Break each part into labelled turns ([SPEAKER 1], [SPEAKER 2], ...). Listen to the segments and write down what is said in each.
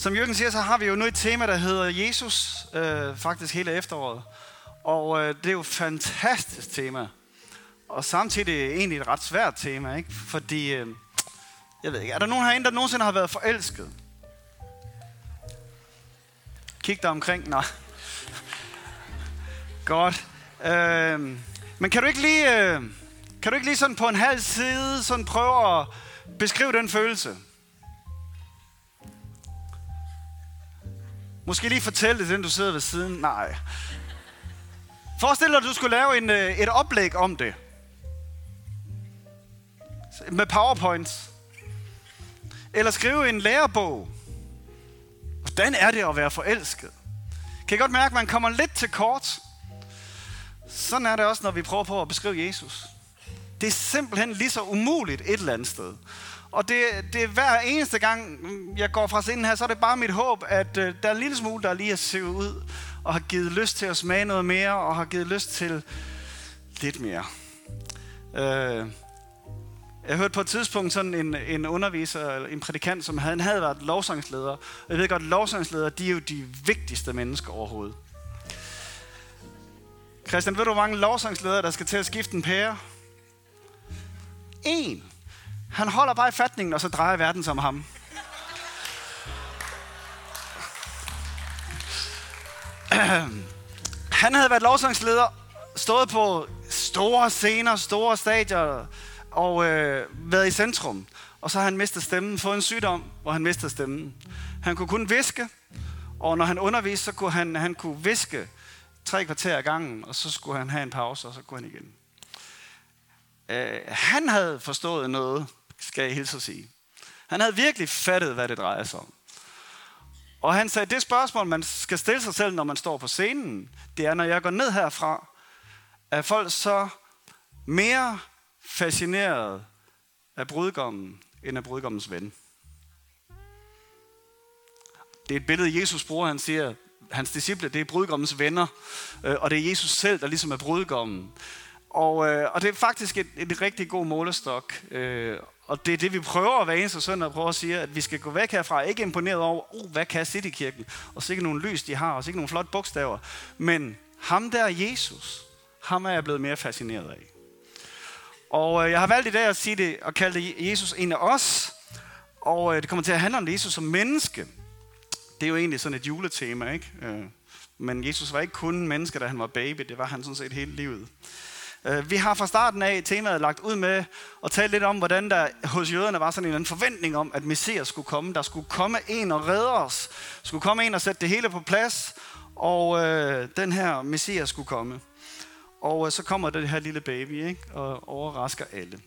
[SPEAKER 1] Som Jørgen siger, så har vi jo nu et tema, der hedder Jesus, øh, faktisk hele efteråret. Og øh, det er jo et fantastisk tema. Og samtidig egentlig et ret svært tema, ikke? Fordi, øh, jeg ved ikke, er der nogen herinde, der nogensinde har været forelsket? Kig dig omkring. nej. Godt. Øh, men kan du ikke lige, øh, kan du ikke lige sådan på en halv side sådan prøve at beskrive den følelse? Måske lige fortælle det, den du sidder ved siden. Nej. Forestil dig, at du skulle lave en, øh, et oplæg om det. Med powerpoints. Eller skrive en lærebog. Hvordan er det at være forelsket? Kan I godt mærke, at man kommer lidt til kort? Sådan er det også, når vi prøver på at beskrive Jesus. Det er simpelthen lige så umuligt et eller andet sted. Og det, det er hver eneste gang, jeg går fra scenen her, så er det bare mit håb, at øh, der er en lille smule, der lige er sivet ud, og har givet lyst til at smage noget mere, og har givet lyst til lidt mere. Øh, jeg hørte på et tidspunkt sådan en, en underviser, eller en prædikant, som havde, han havde været lovsangsleder. Jeg ved godt, lovsangsledere, de er jo de vigtigste mennesker overhovedet. Christian, ved du, hvor mange lovsangsledere, der skal til at skifte en pære? En. Han holder bare i fatningen, og så drejer verden som ham. Han havde været lovsangsleder, stået på store scener, store stadier, og øh, været i centrum. Og så har han mistet stemmen, fået en sygdom, hvor han mistede stemmen. Han kunne kun viske, og når han underviste, så kunne han, han kunne viske tre kvarter ad gangen, og så skulle han have en pause, og så kunne han igen. Øh, han havde forstået noget, skal jeg hilse at sige. Han havde virkelig fattet, hvad det drejer sig om. Og han sagde, det spørgsmål, man skal stille sig selv, når man står på scenen, det er, når jeg går ned herfra, er folk så mere fascineret af brudgommen, end af brudgommens ven. Det er et billede, Jesus bruger. Han siger, hans disciple, det er brudgommens venner, øh, og det er Jesus selv, der ligesom er brudgommen. Og, øh, og det er faktisk et, et rigtig god målestok. Øh, og det er det, vi prøver at være eneste søndag at prøve at sige, at vi skal gå væk herfra, ikke imponeret over, oh, hvad kan Citykirken, og sikkert nogle lys, de har, og sikkert nogle flotte bogstaver. Men ham der Jesus, ham er jeg blevet mere fascineret af. Og øh, jeg har valgt i dag at sige det, og kalde det Jesus en af os. Og øh, det kommer til at handle om Jesus som menneske. Det er jo egentlig sådan et juletema, ikke? Øh, men Jesus var ikke kun menneske, da han var baby. Det var han sådan set hele livet. Øh, vi har fra starten af temaet lagt ud med at tale lidt om, hvordan der hos jøderne var sådan en forventning om, at Messias skulle komme. Der skulle komme en og redde os. Skulle komme en og sætte det hele på plads. Og øh, den her Messias skulle komme. Og øh, så kommer det her lille baby ikke? og overrasker alle.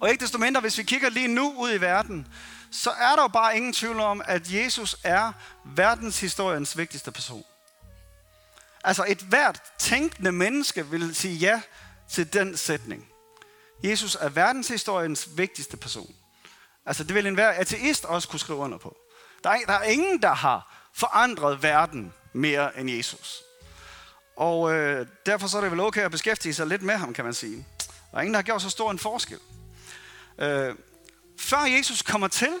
[SPEAKER 1] Og ikke desto mindre, hvis vi kigger lige nu ud i verden, så er der jo bare ingen tvivl om, at Jesus er verdenshistoriens vigtigste person. Altså et hvert tænkende menneske vil sige ja til den sætning. Jesus er verdenshistoriens vigtigste person. Altså det vil enhver ateist også kunne skrive under på. Der er, der er ingen, der har forandret verden mere end Jesus. Og øh, derfor så er det vel okay at beskæftige sig lidt med ham, kan man sige. Der er ingen, der har gjort så stor en forskel. Øh, før Jesus kommer til,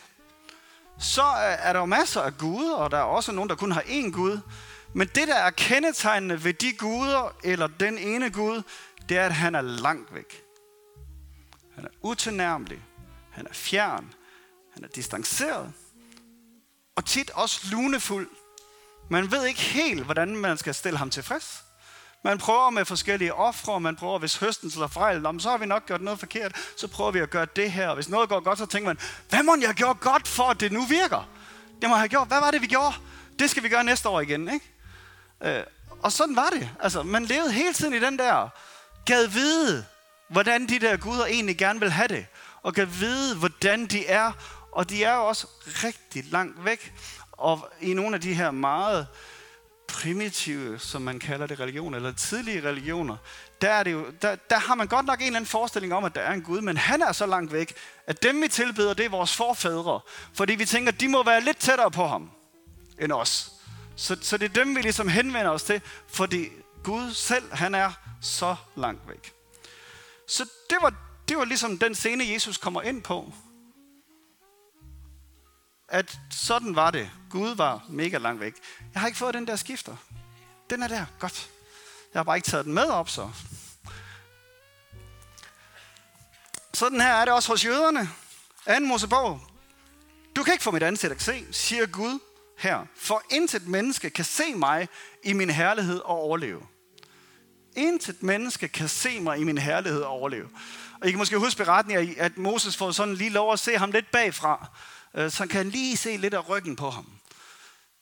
[SPEAKER 1] så er der jo masser af guder, og der er også nogen, der kun har én Gud. Men det, der er kendetegnende ved de guder, eller den ene Gud, det er, at han er langt væk. Han er utilnærmelig. Han er fjern. Han er distanceret. Og tit også lunefuld. Man ved ikke helt, hvordan man skal stille ham tilfreds. Man prøver med forskellige ofre, man prøver, hvis høsten slår fejl, så har vi nok gjort noget forkert, så prøver vi at gøre det her. Og hvis noget går godt, så tænker man, hvad må jeg gøre godt for, at det nu virker? Det må jeg have gjort. Hvad var det, vi gjorde? Det skal vi gøre næste år igen, ikke? Øh, og sådan var det. Altså, man levede hele tiden i den der, gad vide, hvordan de der guder egentlig gerne vil have det. Og gad vide, hvordan de er. Og de er jo også rigtig langt væk. Og i nogle af de her meget primitive, som man kalder det, religioner, eller tidlige religioner, der, er det jo, der, der har man godt nok en eller anden forestilling om, at der er en Gud, men han er så langt væk, at dem vi tilbeder, det er vores forfædre. Fordi vi tænker, de må være lidt tættere på ham end os. Så, så det er dem, vi ligesom henvender os til, fordi Gud selv, han er så langt væk. Så det var, det var ligesom den scene, Jesus kommer ind på. at sådan var det. Gud var mega langt væk. Jeg har ikke fået den der skifter. Den er der. Godt. Jeg har bare ikke taget den med op, så. Sådan her er det også hos jøderne. Anden Mosebog. Du kan ikke få mit ansigt at se, siger Gud her. For intet menneske kan se mig i min herlighed og overleve. Intet menneske kan se mig i min herlighed og overleve. Og I kan måske huske beretningen, at Moses får sådan lige lov at se ham lidt bagfra. Øh, så han kan lige se lidt af ryggen på ham.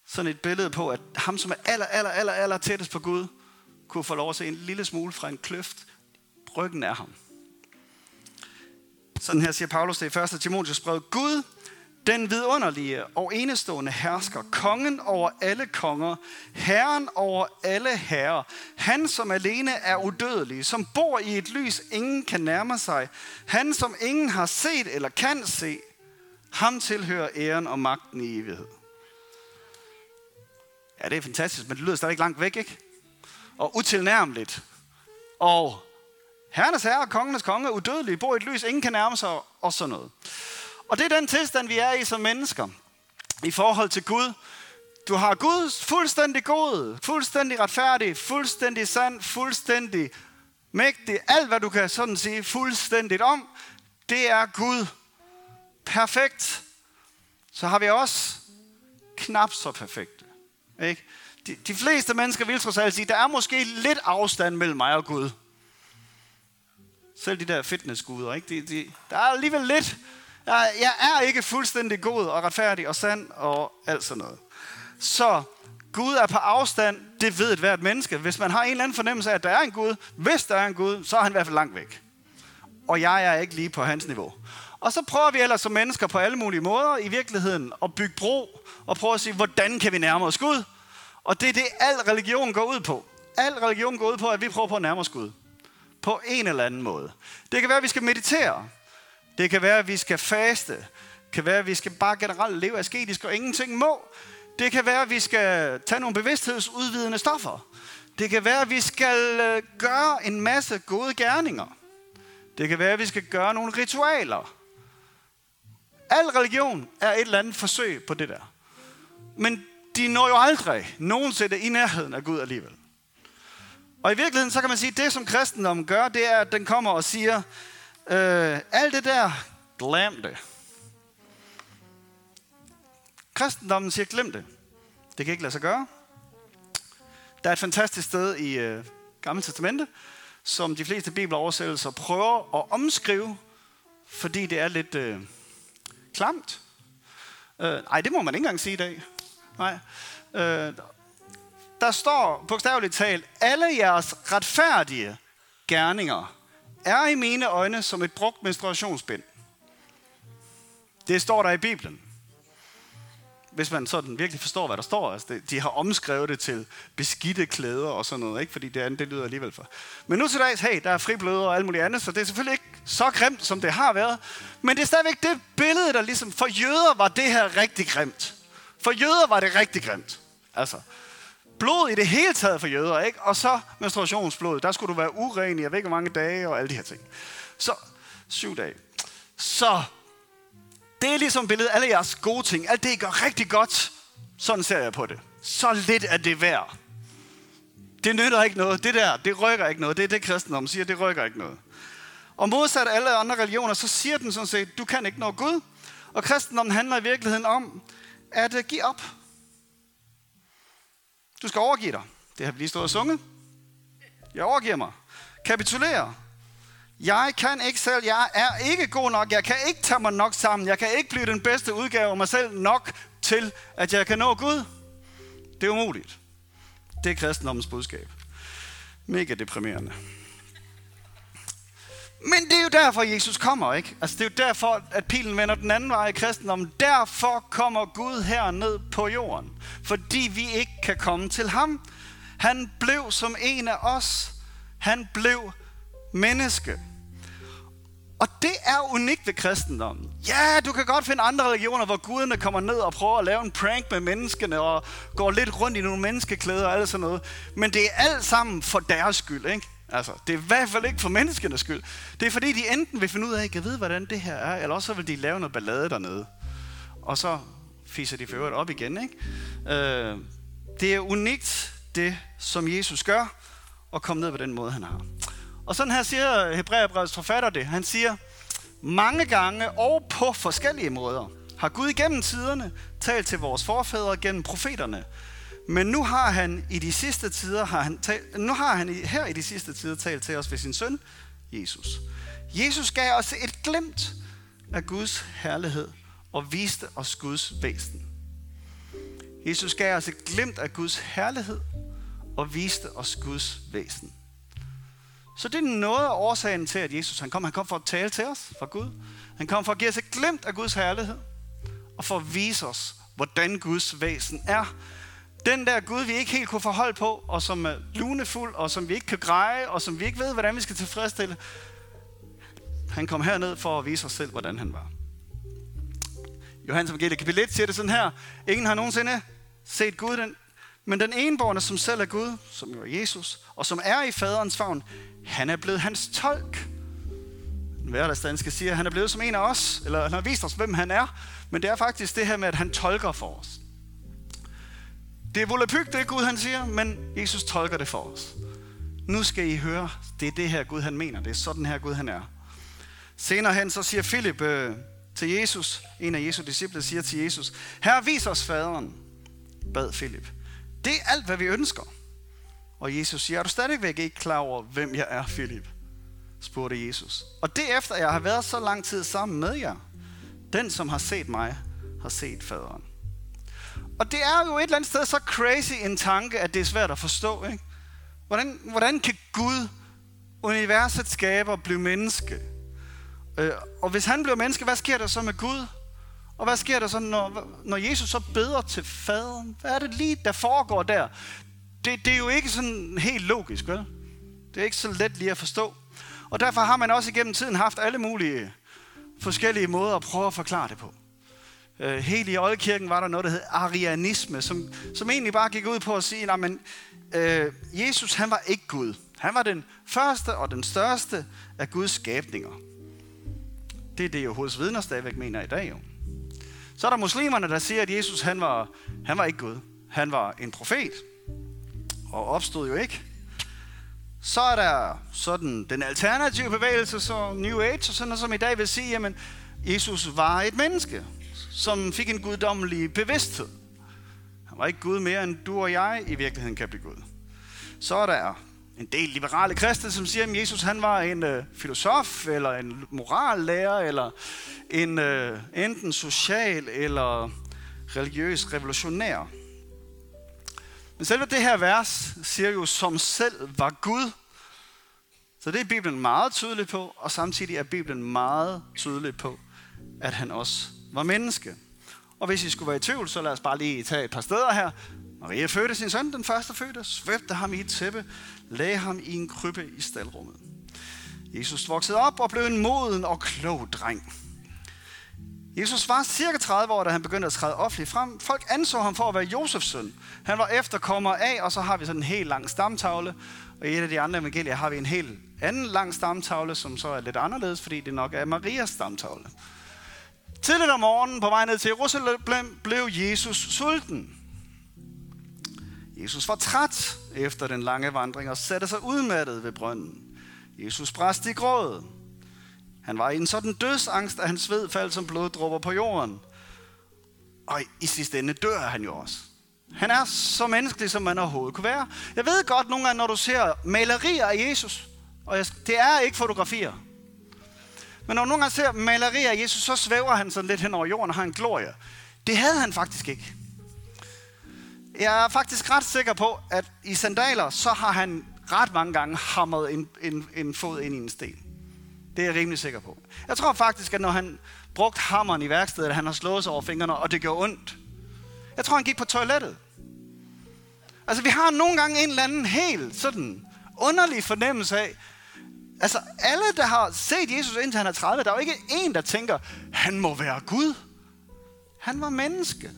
[SPEAKER 1] Sådan et billede på, at ham, som er aller, aller, aller, aller tættest på Gud, kunne få lov at se en lille smule fra en kløft. Ryggen af ham. Sådan her siger Paulus det i 1. Timotius brev. Gud, den vidunderlige og enestående hersker, kongen over alle konger, herren over alle herrer, han som alene er udødelig, som bor i et lys, ingen kan nærme sig, han som ingen har set eller kan se, ham tilhører æren og magten i evighed. Ja, det er fantastisk, men det lyder stadig langt væk, ikke? Og utilnærmeligt. Og herrenes herre, kongenes konge, udødelige, bor i et lys, ingen kan nærme sig, og sådan noget. Og det er den tilstand, vi er i som mennesker i forhold til Gud. Du har Gud fuldstændig god, fuldstændig retfærdig, fuldstændig sand, fuldstændig mægtig. Alt, hvad du kan sådan sige fuldstændigt om, det er Gud. Perfekt. Så har vi også knap så perfekte. Ikke? De, de fleste mennesker vil trods alt sige, der er måske lidt afstand mellem mig og Gud. Selv de der fitnessguder, ikke? De, de, der er alligevel lidt. Jeg, jeg er ikke fuldstændig god og retfærdig og sand og alt sådan noget. Så Gud er på afstand, det ved et hvert menneske. Hvis man har en eller anden fornemmelse af, at der er en Gud, hvis der er en Gud, så er han i hvert fald langt væk. Og jeg er ikke lige på hans niveau. Og så prøver vi ellers som mennesker på alle mulige måder i virkeligheden at bygge bro og prøve at sige, hvordan kan vi nærme os Gud? Og det er det, al religion går ud på. Al religion går ud på, at vi prøver på at nærme os Gud. På en eller anden måde. Det kan være, at vi skal meditere. Det kan være, at vi skal faste. Det kan være, at vi skal bare generelt leve asketisk og ingenting må. Det kan være, at vi skal tage nogle bevidsthedsudvidende stoffer. Det kan være, at vi skal øh, gøre en masse gode gerninger. Det kan være, at vi skal gøre nogle ritualer. Al religion er et eller andet forsøg på det der. Men de når jo aldrig nogensinde i nærheden af Gud alligevel. Og i virkeligheden, så kan man sige, at det som kristendommen gør, det er, at den kommer og siger, øh, alt det der, glem det. Kristendommen siger, glem det. Det kan ikke lade sig gøre. Der er et fantastisk sted i øh, Gamle Testamente, som de fleste bibeloversættelser prøver at omskrive, fordi det er lidt øh, klamt. Øh, nej, det må man ikke engang sige i dag. Nej. Øh, der står bogstaveligt talt, alle jeres retfærdige gerninger er i mine øjne som et brugt menstruationsbind. Det står der i Bibelen. Hvis man sådan virkelig forstår, hvad der står. Altså, de har omskrevet det til beskidte klæder og sådan noget, ikke? fordi det andet det lyder alligevel for. Men nu til dags, hey, der er fribløder og alt muligt andet, så det er selvfølgelig ikke så grimt, som det har været. Men det er stadigvæk det billede, der ligesom, for jøder var det her rigtig grimt. For jøder var det rigtig grimt. Altså, blod i det hele taget for jøder, ikke? Og så menstruationsblod. Der skulle du være uren i jeg ved ikke hvor mange dage og alle de her ting. Så, syv dage. Så, det er ligesom billedet alle jeres gode ting. Alt det, I gør rigtig godt. Sådan ser jeg på det. Så lidt er det værd. Det nytter ikke noget. Det der, det rykker ikke noget. Det er det, kristendommen siger. Det rykker ikke noget. Og modsat alle andre religioner, så siger den sådan set, du kan ikke nå Gud. Og kristendommen handler i virkeligheden om, at øh, give op. Du skal overgive dig. Det har vi lige stået og sunget. Jeg overgiver mig. Kapitulere. Jeg kan ikke selv. Jeg er ikke god nok. Jeg kan ikke tage mig nok sammen. Jeg kan ikke blive den bedste udgave af mig selv nok til, at jeg kan nå Gud. Det er umuligt. Det er kristendommens budskab. Mega deprimerende. Men det er jo derfor, Jesus kommer, ikke? Altså, det er jo derfor, at pilen vender den anden vej i kristendommen. Derfor kommer Gud her ned på jorden. Fordi vi ikke kan komme til ham. Han blev som en af os. Han blev menneske. Og det er unikt ved kristendommen. Ja, du kan godt finde andre religioner, hvor guderne kommer ned og prøver at lave en prank med menneskene og går lidt rundt i nogle menneskeklæder og alt sådan noget. Men det er alt sammen for deres skyld, ikke? Altså, det er i hvert fald ikke for menneskenes skyld. Det er fordi, de enten vil finde ud af, at jeg ved, hvordan det her er, eller også vil de lave noget ballade dernede. Og så fiser de for øvrigt op igen. Ikke? Øh, det er unikt, det som Jesus gør, og komme ned på den måde, han har. Og sådan her siger Hebræerbrevets forfatter det. Han siger, mange gange og på forskellige måder har Gud igennem tiderne talt til vores forfædre gennem profeterne. Men nu har han i de sidste tider, har han talt, nu har han her i de sidste tider talt til os ved sin søn, Jesus. Jesus gav os et glimt af Guds herlighed og viste os Guds væsen. Jesus gav os et glimt af Guds herlighed og viste os Guds væsen. Så det er noget af årsagen til, at Jesus han kom. Han kom for at tale til os fra Gud. Han kom for at give os et glimt af Guds herlighed. Og for at vise os, hvordan Guds væsen er. Den der Gud, vi ikke helt kunne forholde på, og som er lunefuld, og som vi ikke kan greje, og som vi ikke ved, hvordan vi skal tilfredsstille. Han kom herned for at vise os selv, hvordan han var. Johannes Evangelie kapitel 1 siger det sådan her. Ingen har nogensinde set Gud, den, men den enborne, som selv er Gud, som jo er Jesus, og som er i faderens favn, han er blevet hans tolk. En hverdagsdanske siger, at han er blevet som en af os, eller han har vist os, hvem han er, men det er faktisk det her med, at han tolker for os. Det er volapyk, det Gud, han siger, men Jesus tolker det for os. Nu skal I høre, det er det her Gud, han mener. Det er sådan her Gud, han er. Senere hen, så siger Philip øh, til Jesus, en af Jesu disciple siger til Jesus, Her vis os faderen, bad Philip. Det er alt, hvad vi ønsker. Og Jesus siger, er du stadigvæk ikke klar over, hvem jeg er, Philip? spurgte Jesus. Og det efter, jeg har været så lang tid sammen med jer. Den, som har set mig, har set faderen. Og det er jo et eller andet sted så crazy en tanke, at det er svært at forstå. Ikke? Hvordan, hvordan kan Gud, universet skaber, blive menneske? Øh, og hvis han bliver menneske, hvad sker der så med Gud? Og hvad sker der så, når, når Jesus så beder til faderen? Hvad er det lige, der foregår der? Det, det er jo ikke sådan helt logisk, vel? Det er ikke så let lige at forstå. Og derfor har man også igennem tiden haft alle mulige forskellige måder at prøve at forklare det på. Øh, helt i oldkirken var der noget, der hed arianisme, som, som egentlig bare gik ud på at sige, at øh, Jesus han var ikke Gud. Han var den første og den største af Guds skabninger. Det er det, Jehovas vidner stadigvæk mener i dag jo. Så er der muslimerne, der siger, at Jesus han var, han var ikke Gud. Han var en profet. Og opstod jo ikke. Så er der sådan den alternative bevægelse, så New Age, og sådan noget, som i dag vil sige, at Jesus var et menneske, som fik en guddommelig bevidsthed. Han var ikke Gud mere, end du og jeg i virkeligheden kan blive Gud. Så er der en del liberale kristne, som siger, at Jesus han var en øh, filosof, eller en morallærer, eller en øh, enten social eller religiøs revolutionær. Men selve det her vers siger jo, som selv var Gud. Så det er Bibelen meget tydelig på, og samtidig er Bibelen meget tydelig på, at han også var menneske. Og hvis I skulle være i tvivl, så lad os bare lige tage et par steder her. Maria fødte sin søn, den første fødte, svøbte ham i et tæppe, lagde ham i en krybbe i staldrummet. Jesus voksede op og blev en moden og klog dreng. Jesus var cirka 30 år, da han begyndte at træde offentligt frem. Folk anså ham for at være Josefs søn. Han var efterkommer af, og så har vi sådan en helt lang stamtavle. Og i et af de andre evangelier har vi en helt anden lang stamtavle, som så er lidt anderledes, fordi det nok er Marias stamtavle. Tidligt om morgenen på vej ned til Jerusalem blev Jesus sulten. Jesus var træt efter den lange vandring og satte sig udmattet ved brønden. Jesus bræst i gråd. Han var i en sådan dødsangst, at hans sved faldt som bloddråber på jorden. Og i sidste ende dør han jo også. Han er så menneskelig, som man overhovedet kunne være. Jeg ved godt nogle gange, når du ser malerier af Jesus, og det er ikke fotografier, men når du nogle gange ser malerier af Jesus, så svæver han sådan lidt hen over jorden og har en glorie. Det havde han faktisk ikke. Jeg er faktisk ret sikker på, at i sandaler, så har han ret mange gange hamret en, en, en fod ind i en sten. Det er jeg rimelig sikker på. Jeg tror faktisk, at når han brugte hammeren i værkstedet, at han har slået sig over fingrene, og det gjorde ondt. Jeg tror, han gik på toilettet. Altså, vi har nogle gange en eller anden helt sådan underlig fornemmelse af, altså alle, der har set Jesus indtil han er 30, der er jo ikke en, der tænker, han må være Gud. Han var menneske.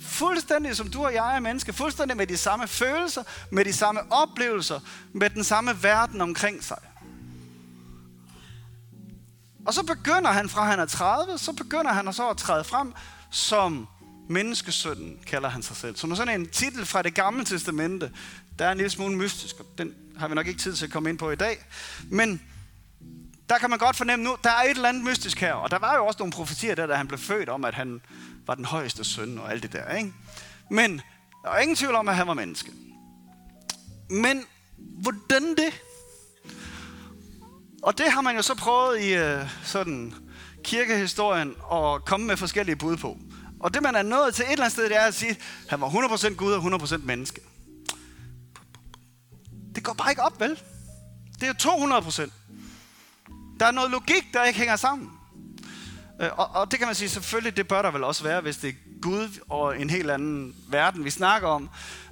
[SPEAKER 1] Fuldstændig som du og jeg er menneske. Fuldstændig med de samme følelser, med de samme oplevelser, med den samme verden omkring sig. Og så begynder han, fra han er 30, så begynder han så at træde frem som Menneskesønnen kalder han sig selv. Så når sådan en titel fra det gamle testamente, der er en lille smule mystisk, og den har vi nok ikke tid til at komme ind på i dag. Men der kan man godt fornemme nu, der er et eller andet mystisk her. Og der var jo også nogle profetier der, da han blev født om, at han var den højeste søn og alt det der. Ikke? Men der er ingen tvivl om, at han var menneske. Men hvordan det? Og det har man jo så prøvet i øh, sådan kirkehistorien at komme med forskellige bud på. Og det man er nået til et eller andet sted, det er at sige, at han var 100% Gud og 100% menneske. Det går bare ikke op, vel? Det er 200%. Der er noget logik, der ikke hænger sammen. Øh, og, og det kan man sige, selvfølgelig, det bør der vel også være, hvis det er Gud og en helt anden verden, vi snakker om.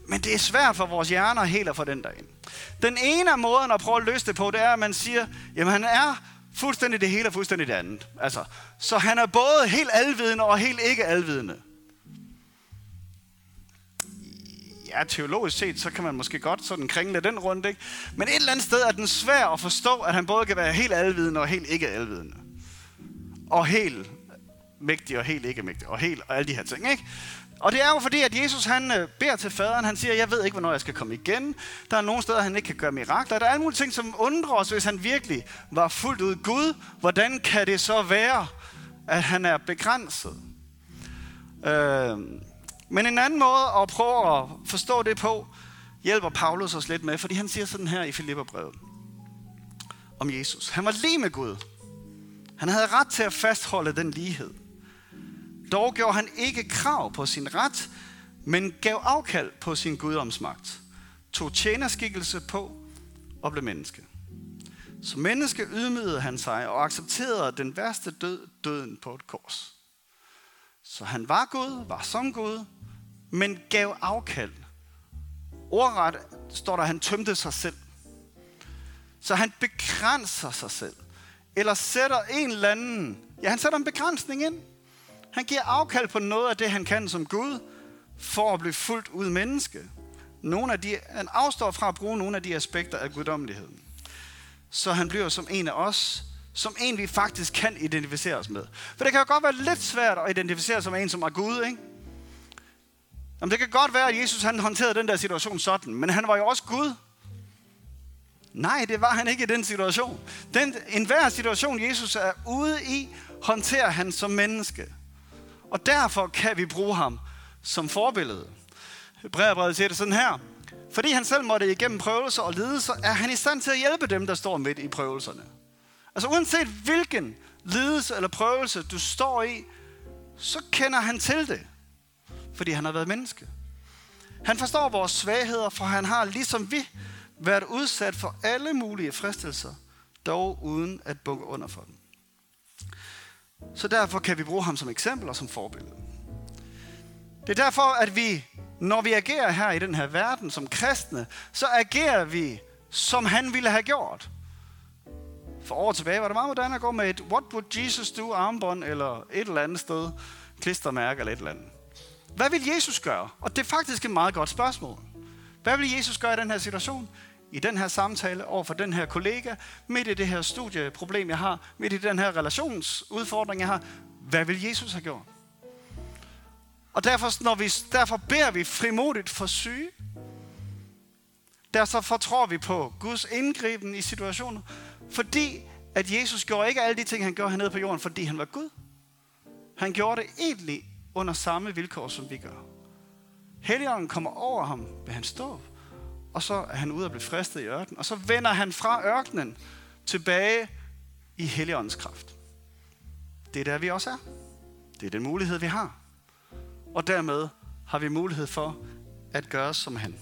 [SPEAKER 1] Men det er svært for vores hjerner helt at få den derind. Den ene af måden at prøve at løse det på, det er, at man siger, jamen han er fuldstændig det hele og fuldstændig det andet. Altså, så han er både helt alvidende og helt ikke alvidende. Ja, teologisk set, så kan man måske godt sådan kringle den rundt, ikke? Men et eller andet sted er den svær at forstå, at han både kan være helt alvidende og helt ikke alvidende. Og helt mægtig og helt ikke mægtig. Og helt og alle de her ting, ikke? Og det er jo fordi, at Jesus han øh, beder til faderen. Han siger, jeg ved ikke, hvornår jeg skal komme igen. Der er nogle steder, han ikke kan gøre mirakler. Der er alle mulige ting, som undrer os, hvis han virkelig var fuldt ud Gud. Hvordan kan det så være, at han er begrænset? Øh, men en anden måde at prøve at forstå det på, hjælper Paulus os lidt med, fordi han siger sådan her i Filipperbrevet om Jesus. Han var lige med Gud. Han havde ret til at fastholde den lighed. Dog gjorde han ikke krav på sin ret, men gav afkald på sin guddomsmagt, tog tjenerskikkelse på og blev menneske. Som menneske ydmygede han sig og accepterede den værste død, døden på et kors. Så han var Gud, var som Gud, men gav afkald. Ordret står der, at han tømte sig selv. Så han begrænser sig selv. Eller sætter en eller anden, ja han sætter en begrænsning ind. Han giver afkald på noget af det, han kan som Gud, for at blive fuldt ud menneske. Nogle af de, han afstår fra at bruge nogle af de aspekter af guddommeligheden. Så han bliver som en af os, som en vi faktisk kan identificere os med. For det kan jo godt være lidt svært at identificere sig som en, som er Gud, ikke? Jamen, det kan godt være, at Jesus han håndterede den der situation sådan, men han var jo også Gud. Nej, det var han ikke i den situation. Den, enhver situation, Jesus er ude i, håndterer han som menneske. Og derfor kan vi bruge ham som forbillede. Hebræerbrevet siger det sådan her. Fordi han selv måtte igennem prøvelser og lidelser, er han i stand til at hjælpe dem, der står midt i prøvelserne. Altså uanset hvilken lidelse eller prøvelse du står i, så kender han til det. Fordi han har været menneske. Han forstår vores svagheder, for han har, ligesom vi, været udsat for alle mulige fristelser, dog uden at bukke under for dem. Så derfor kan vi bruge ham som eksempel og som forbillede. Det er derfor, at vi, når vi agerer her i den her verden som kristne, så agerer vi, som han ville have gjort. For år tilbage var det meget moderne at gå med et What would Jesus do armbånd eller et eller andet sted, klistermærke eller et eller andet. Hvad vil Jesus gøre? Og det er faktisk et meget godt spørgsmål. Hvad vil Jesus gøre i den her situation? i den her samtale over for den her kollega, midt i det her studieproblem, jeg har, midt i den her relationsudfordring, jeg har. Hvad vil Jesus have gjort? Og derfor, når vi, derfor beder vi frimodigt for syge. Derfor tror vi på Guds indgriben i situationer. Fordi at Jesus gjorde ikke alle de ting, han gjorde hernede på jorden, fordi han var Gud. Han gjorde det egentlig under samme vilkår, som vi gør. Helligånden kommer over ham ved hans dåb og så er han ude og blive fristet i ørkenen, og så vender han fra ørkenen tilbage i Helligåndens kraft. Det er der, vi også er. Det er den mulighed, vi har. Og dermed har vi mulighed for at gøre som han.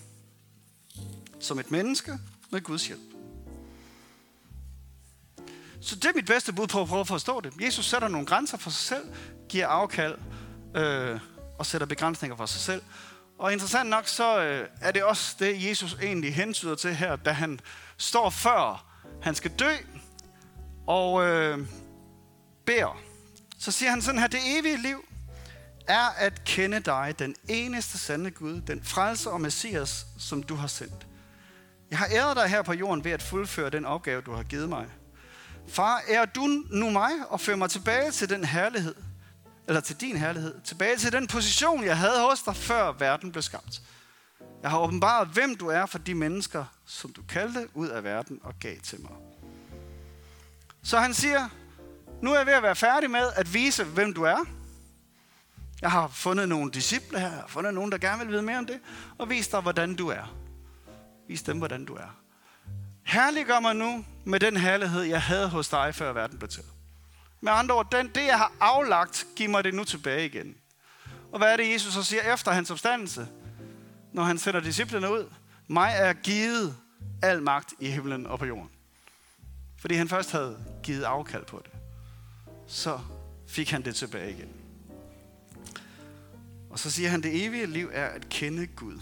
[SPEAKER 1] Som et menneske med Guds hjælp. Så det er mit bedste bud på at prøve at forstå det. Jesus sætter nogle grænser for sig selv, giver afkald øh, og sætter begrænsninger for sig selv. Og interessant nok, så øh, er det også det, Jesus egentlig hensyder til her, da han står før han skal dø og øh, beder. Så siger han sådan her, det evige liv er at kende dig, den eneste sande Gud, den frelser og messias, som du har sendt. Jeg har æret dig her på jorden ved at fuldføre den opgave, du har givet mig. Far, er du nu mig og fører mig tilbage til den herlighed, eller til din herlighed, tilbage til den position, jeg havde hos dig, før verden blev skabt. Jeg har åbenbaret, hvem du er for de mennesker, som du kaldte ud af verden og gav til mig. Så han siger, nu er jeg ved at være færdig med at vise, hvem du er. Jeg har fundet nogle disciple her, jeg har fundet nogen, der gerne vil vide mere om det, og vis dig, hvordan du er. Vis dem, hvordan du er. Herliggør mig nu med den herlighed, jeg havde hos dig, før verden blev til. Med andre ord, den, det jeg har aflagt, giv mig det nu tilbage igen. Og hvad er det, Jesus så siger efter hans opstandelse? Når han sender disciplene ud. Mig er givet al magt i himlen og på jorden. Fordi han først havde givet afkald på det. Så fik han det tilbage igen. Og så siger han, det evige liv er at kende Gud.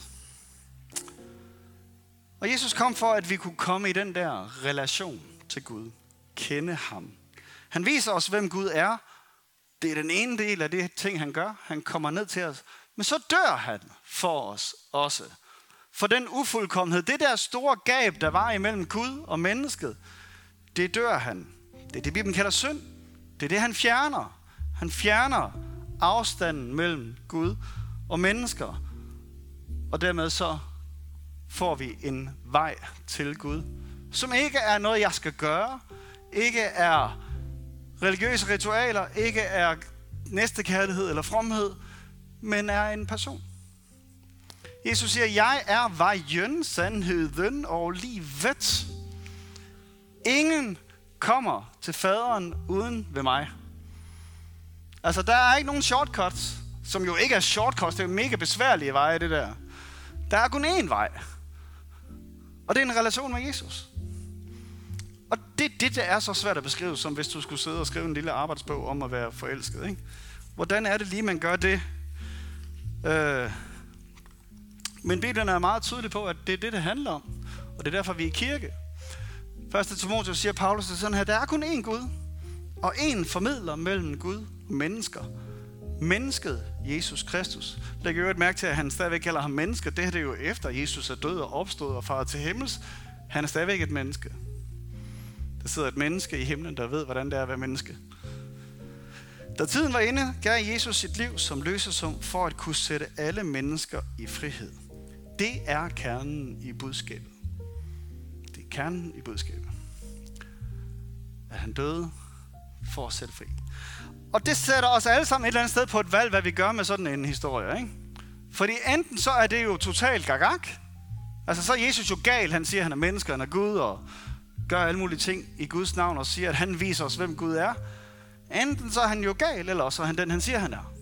[SPEAKER 1] Og Jesus kom for, at vi kunne komme i den der relation til Gud. Kende ham. Han viser os, hvem Gud er. Det er den ene del af det ting, han gør. Han kommer ned til os. Men så dør han for os også. For den ufuldkommenhed, det der store gab, der var imellem Gud og mennesket, det dør han. Det er det, Bibelen kalder synd. Det er det, han fjerner. Han fjerner afstanden mellem Gud og mennesker. Og dermed så får vi en vej til Gud, som ikke er noget, jeg skal gøre, ikke er religiøse ritualer, ikke er næstekærlighed eller fromhed, men er en person. Jesus siger, jeg er vejen, sandheden og livet. Ingen kommer til faderen uden ved mig. Altså, der er ikke nogen shortcuts, som jo ikke er shortcuts. Det er mega besværlige veje, det der. Der er kun én vej. Og det er en relation med Jesus. Det er det, der er så svært at beskrive, som hvis du skulle sidde og skrive en lille arbejdsbog om at være forelsket. Ikke? Hvordan er det lige, man gør det? Øh, men Bibelen er meget tydelig på, at det er det, det handler om. Og det er derfor, vi er i kirke. Første Timotheus siger Paulus sådan her, der er kun én Gud, og én formidler mellem Gud og mennesker. Mennesket, Jesus Kristus. Læg jo et mærke til, at han stadigvæk kalder ham menneske. Det her det jo efter, at Jesus er død og opstået og faret til himmels. Han er stadigvæk et menneske. Der sidder et menneske i himlen, der ved, hvordan det er at være menneske. Da tiden var inde, gav Jesus sit liv som løsesum for at kunne sætte alle mennesker i frihed. Det er kernen i budskabet. Det er kernen i budskabet. At han døde for at sætte fri. Og det sætter os alle sammen et eller andet sted på et valg, hvad vi gør med sådan en historie. Ikke? Fordi enten så er det jo totalt gagak. Altså så er Jesus jo gal. Han siger, at han er menneske, han er Gud, og gør alle mulige ting i Guds navn, og siger, at han viser os, hvem Gud er. Enten så er han jo gal, eller så er han den, han siger, han er.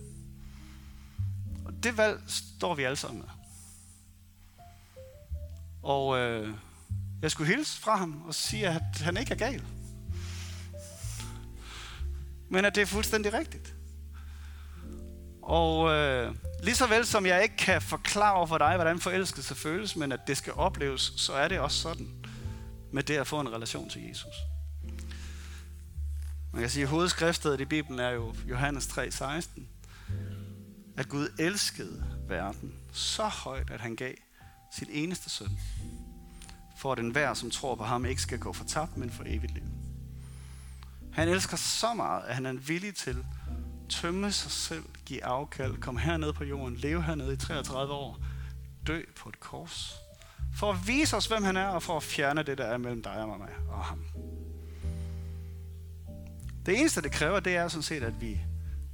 [SPEAKER 1] Og det valg står vi alle sammen med. Og øh, jeg skulle hilse fra ham og sige, at han ikke er gal. Men at det er fuldstændig rigtigt. Og øh, lige så vel som jeg ikke kan forklare for dig, hvordan forelskelse føles, men at det skal opleves, så er det også sådan med det at få en relation til Jesus. Man kan sige, at hovedskriftet i Bibelen er jo Johannes 3:16. At Gud elskede verden så højt, at han gav sit eneste søn, for at enhver, som tror på ham, ikke skal gå fortabt, men for evigt liv. Han elsker så meget, at han er villig til tømme sig selv, give afkald, komme herned på jorden, leve hernede i 33 år, dø på et kors, for at vise os, hvem han er, og for at fjerne det, der er mellem dig og mig og ham. Det eneste, det kræver, det er sådan set, at vi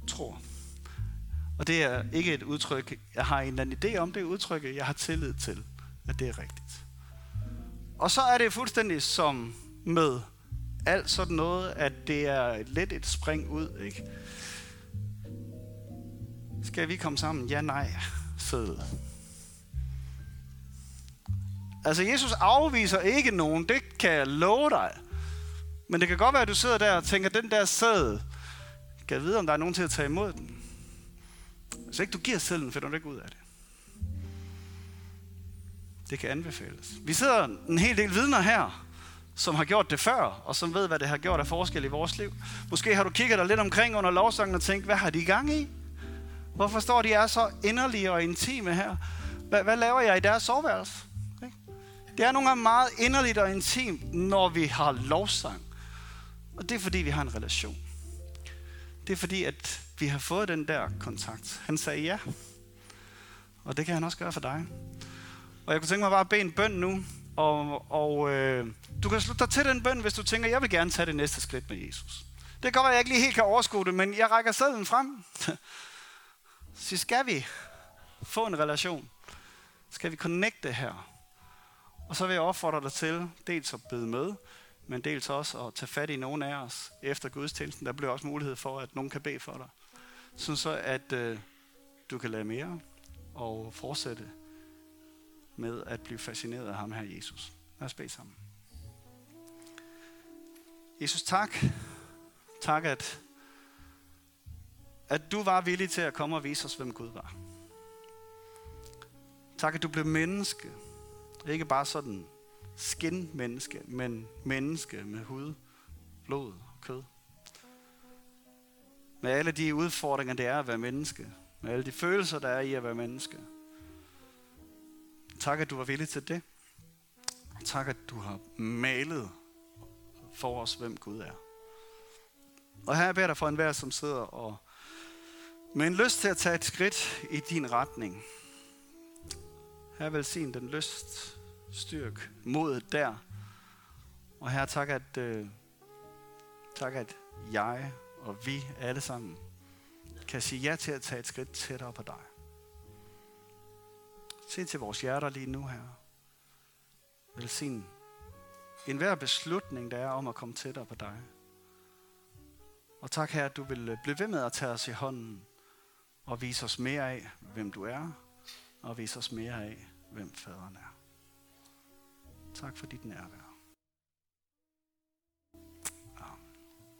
[SPEAKER 1] tror. Og det er ikke et udtryk, jeg har en eller anden idé om, det er udtryk, jeg har tillid til, at det er rigtigt. Og så er det fuldstændig som med alt sådan noget, at det er lidt et spring ud, ikke? Skal vi komme sammen? Ja, nej, sød. Altså, Jesus afviser ikke nogen, det kan jeg love dig. Men det kan godt være, at du sidder der og tænker, den der sæd, kan jeg vide, om der er nogen til at tage imod den? Hvis ikke du giver sæden, finder du ikke ud af det. Det kan anbefales. Vi sidder en hel del vidner her, som har gjort det før, og som ved, hvad det har gjort af forskel i vores liv. Måske har du kigget dig lidt omkring under lovsangen og tænkt, hvad har de i gang i? Hvorfor står de er så inderlige og intime her? Hvad, hvad laver jeg i deres soveværelse? Det er nogle gange meget inderligt og intimt, når vi har lovsang. Og det er fordi, vi har en relation. Det er fordi, at vi har fået den der kontakt. Han sagde ja. Og det kan han også gøre for dig. Og jeg kunne tænke mig bare at bede en bøn nu. Og, og øh, du kan slutte dig til den bøn, hvis du tænker, jeg vil gerne tage det næste skridt med Jesus. Det kan godt være, at jeg ikke lige helt kan overskue det, men jeg rækker sædlen frem. Så skal vi få en relation? Skal vi connecte her? Og så vil jeg opfordre dig til dels at bede med, men dels også at tage fat i nogen af os efter gudstjenesten. Der bliver også mulighed for, at nogen kan bede for dig. Sådan så, at øh, du kan lære mere og fortsætte med at blive fascineret af ham her, Jesus. Lad os bede sammen. Jesus, tak. Tak, at, at du var villig til at komme og vise os, hvem Gud var. Tak, at du blev menneske. Ikke bare sådan skin-menneske, men menneske med hud, blod og kød. Med alle de udfordringer, det er at være menneske. Med alle de følelser, der er i at være menneske. Tak, at du var villig til det. Tak, at du har malet for os, hvem Gud er. Og her beder dig for enhver, som sidder og med en lyst til at tage et skridt i din retning. Her velsign den lyst, styrk, modet der. Og her tak, at, øh, tak, at jeg og vi alle sammen kan sige ja til at tage et skridt tættere på dig. Se til vores hjerter lige nu her. Velsign en hver beslutning, der er om at komme tættere på dig. Og tak her, at du vil blive ved med at tage os i hånden og vise os mere af, hvem du er, og vise os mere af, hvem faderen er. Tak for dit nærvær.